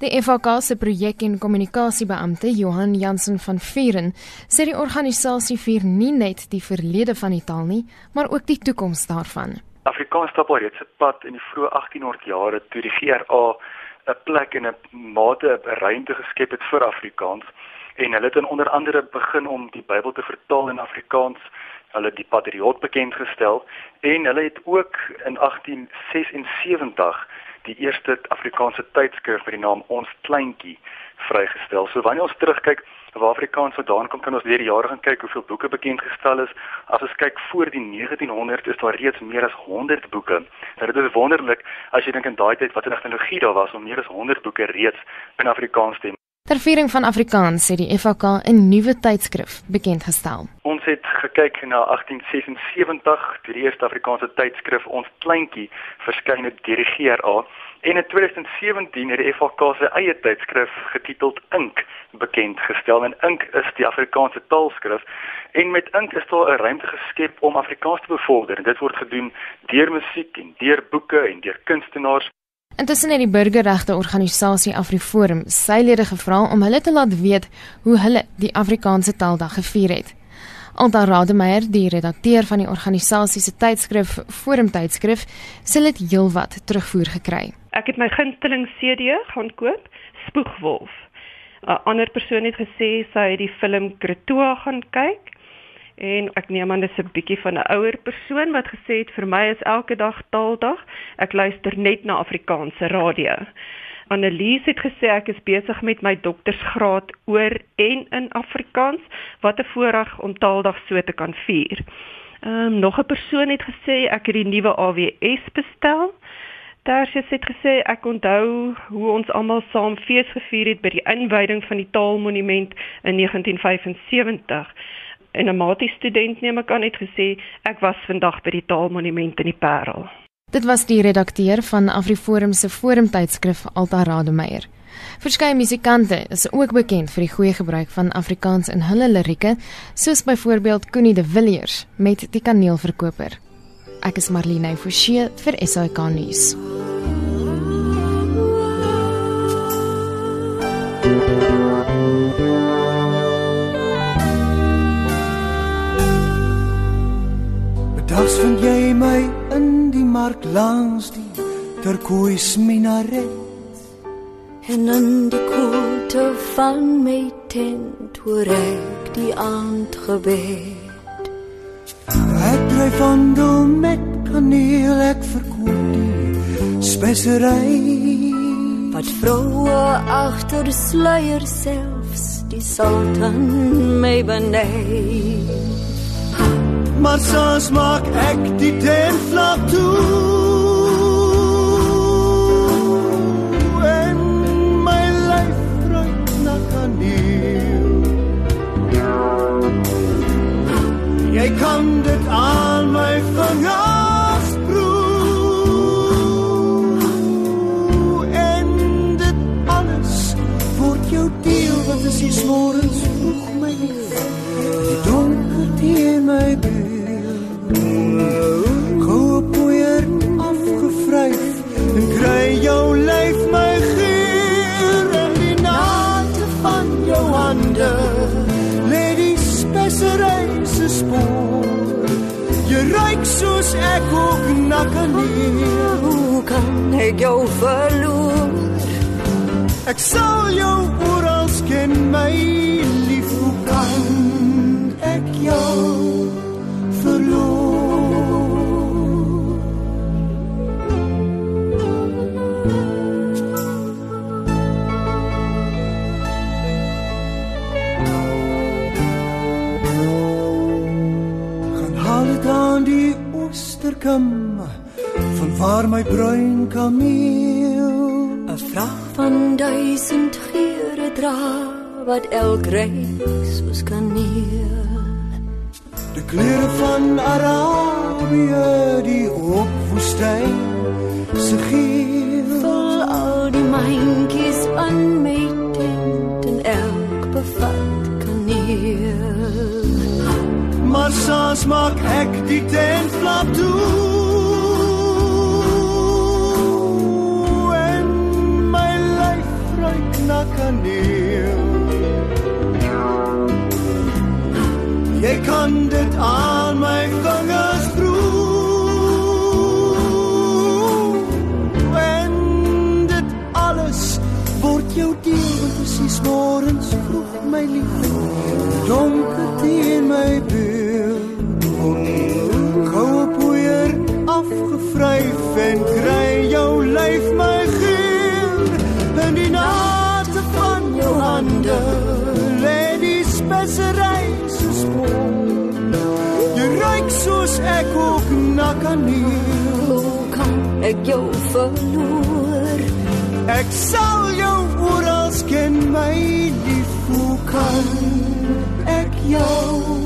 Die FHK se projek en kommunikasiebeampte Johan Jansen van Vieren sê die organisasie vier nie net die verlede van die taal nie, maar ook die toekoms daarvan. Afrikaans stap al reeds 'n pad in die vroeë 1800 jare toe die GRA 'n plek en 'n mate 'n ruimte geskep het vir Afrikaans en hulle het onder andere begin om die Bybel te vertaal in Afrikaans hulle die patriot bekend gestel en hulle het ook in 1876 die eerste Afrikaanse tydskrif met die naam Ons Kleintjie vrygestel. So wanneer ons terugkyk waar Afrikaans vandaan kom, kan ons deur die jare gaan kyk hoeveel boeke bekend gestel is. As ons kyk voor die 1900 is daar reeds meer as 100 boeke. Nou dit is wonderlik as jy dink in daai tyd wat 'n tegnologie daar was om meer as 100 boeke reeds in Afrikaans te Ter viering van Afrikaans het die FAK 'n nuwe tydskrif bekend gestel. Ons het gekyk na 1876, die eerste Afrikaanse tydskrif Ons Kleintjie verskyn het deur die GRA en in 2017 het die FAK se eie tydskrif getiteld Ink bekend gestel. En Ink is die Afrikaanse taalskrif en met Ink is daar 'n ruimte geskep om Afrikaans te bevorder en dit word gedoen deur musiek en deur boeke en deur kunstenaars Intussen het die burgerregte organisasie AfriForum sy lede gevra om hulle te laat weet hoe hulle die Afrikaanse Taaldag gevier het. Alta Rademeier, die redakteur van die organisasie se tydskrif Forum tydskrif, sê dit heelwat terugvoer gekry. Ek het my gunsteling CD gaan koop, Spoegwolf. 'n Ander persoon het gesê sy het die film Kretoa gaan kyk en ek neem aan dis 'n bietjie van 'n ouer persoon wat gesê het vir my is elke dag taaldag. Ek luister net na Afrikaanse radio. Annelies het gesê ek is besig met my doktorsgraad oor en in Afrikaans. Wat 'n voorreg om taaldag so te kan vier. Ehm um, nog 'n persoon het gesê ek het die nuwe AWS bestel. Tersius het gesê ek onthou hoe ons almal saam fees gevier het by die inwyding van die Taalmonument in 1975 en 'n matie student neem ek aan het gesê ek was vandag by die Taalmonument in die Parel. Dit was die redakteur van AfriForum se forumtydskrif Alta Rademeier. Verskeie musikante is ook bekend vir die goeie gebruik van Afrikaans in hulle lirieke, soos byvoorbeeld Connie de Villiers met Die Kaneelverkoper. Ek is Marlene Forsie vir SAK nuus. Dags vind jy my in die mark langs die turkois minaret. En in die koelte van my tent hoor ek die aandgebed. Ek dryf van dom met kaneel ek verkoop die spesery. Wat vroue agter die sluier selfs die sultan my benei maar soms maak ek die tent flap toe. En my lyf ruik na kaneel. Jy kan dit aan my vingers proe. En dit alles word jou deel wat is die smorens vroeg my lief soos ek ook na kan nie hoe kan ek jou verloor. Ek sal jou oral ken my lief hoe kan ek jou kom van waar my bruin kameel. 'n vrag van duisend geure dra wat elk reis soos kaneel die kleure van Arabië die op woestyn se geel. Vol al die myntjies aan my tent en elk bevat kaneel. Maar soms maak ek dit aan my vingers proe. En dit alles word jou deel want dit is môrens vroeg my lief. Donker teen my beeld. Koue poeier afgevryf en kry jou lyf my geel. En die nate van jou hande lê die spesery ek ook na kan heel. Hoe kan ek jou verloor? Ek sal jou oral ken my lief. Hoe kan ek jou